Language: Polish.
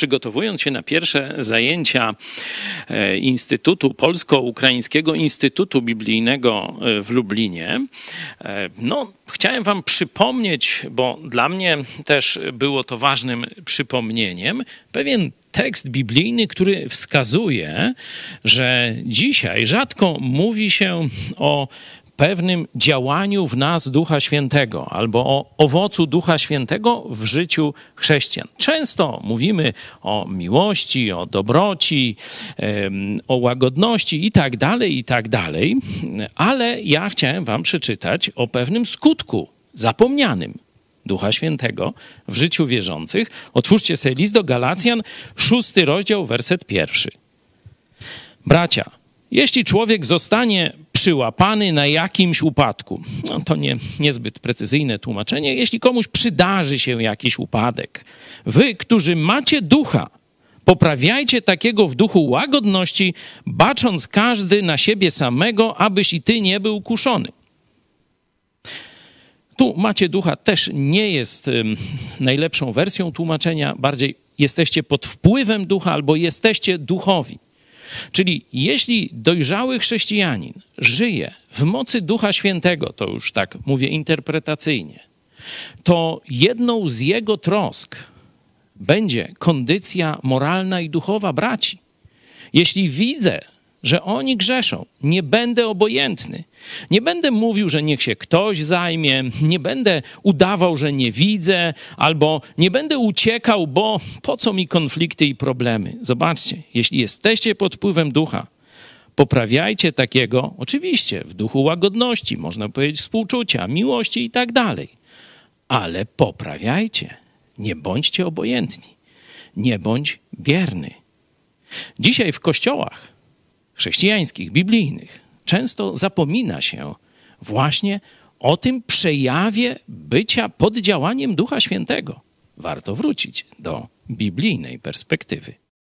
przygotowując się na pierwsze zajęcia e, Instytutu Polsko-Ukraińskiego Instytutu Biblijnego e, w Lublinie, e, no, chciałem Wam przypomnieć, bo dla mnie też było to ważnym przypomnieniem, pewien tekst biblijny, który wskazuje, że dzisiaj rzadko mówi się o pewnym działaniu w nas Ducha Świętego albo o owocu Ducha Świętego w życiu chrześcijan. Często mówimy o miłości, o dobroci, o łagodności i tak dalej, i tak dalej, ale ja chciałem Wam przeczytać o pewnym skutku zapomnianym Ducha Świętego w życiu wierzących. Otwórzcie sobie list do Galacjan, szósty rozdział, werset pierwszy. Bracia, jeśli człowiek zostanie przyłapany na jakimś upadku, no to nie, niezbyt precyzyjne tłumaczenie, jeśli komuś przydarzy się jakiś upadek, wy, którzy macie ducha, poprawiajcie takiego w duchu łagodności, bacząc każdy na siebie samego, abyś i ty nie był kuszony. Tu macie ducha też nie jest najlepszą wersją tłumaczenia, bardziej jesteście pod wpływem ducha albo jesteście duchowi. Czyli jeśli dojrzały chrześcijanin żyje w mocy Ducha Świętego, to już tak mówię interpretacyjnie, to jedną z jego trosk będzie kondycja moralna i duchowa braci. Jeśli widzę, że oni grzeszą. Nie będę obojętny. Nie będę mówił, że niech się ktoś zajmie, nie będę udawał, że nie widzę, albo nie będę uciekał, bo po co mi konflikty i problemy? Zobaczcie, jeśli jesteście pod wpływem ducha, poprawiajcie takiego, oczywiście w duchu łagodności, można powiedzieć współczucia, miłości i tak dalej, ale poprawiajcie. Nie bądźcie obojętni, nie bądź bierny. Dzisiaj w kościołach chrześcijańskich, biblijnych, często zapomina się właśnie o tym przejawie bycia pod działaniem Ducha Świętego. Warto wrócić do biblijnej perspektywy.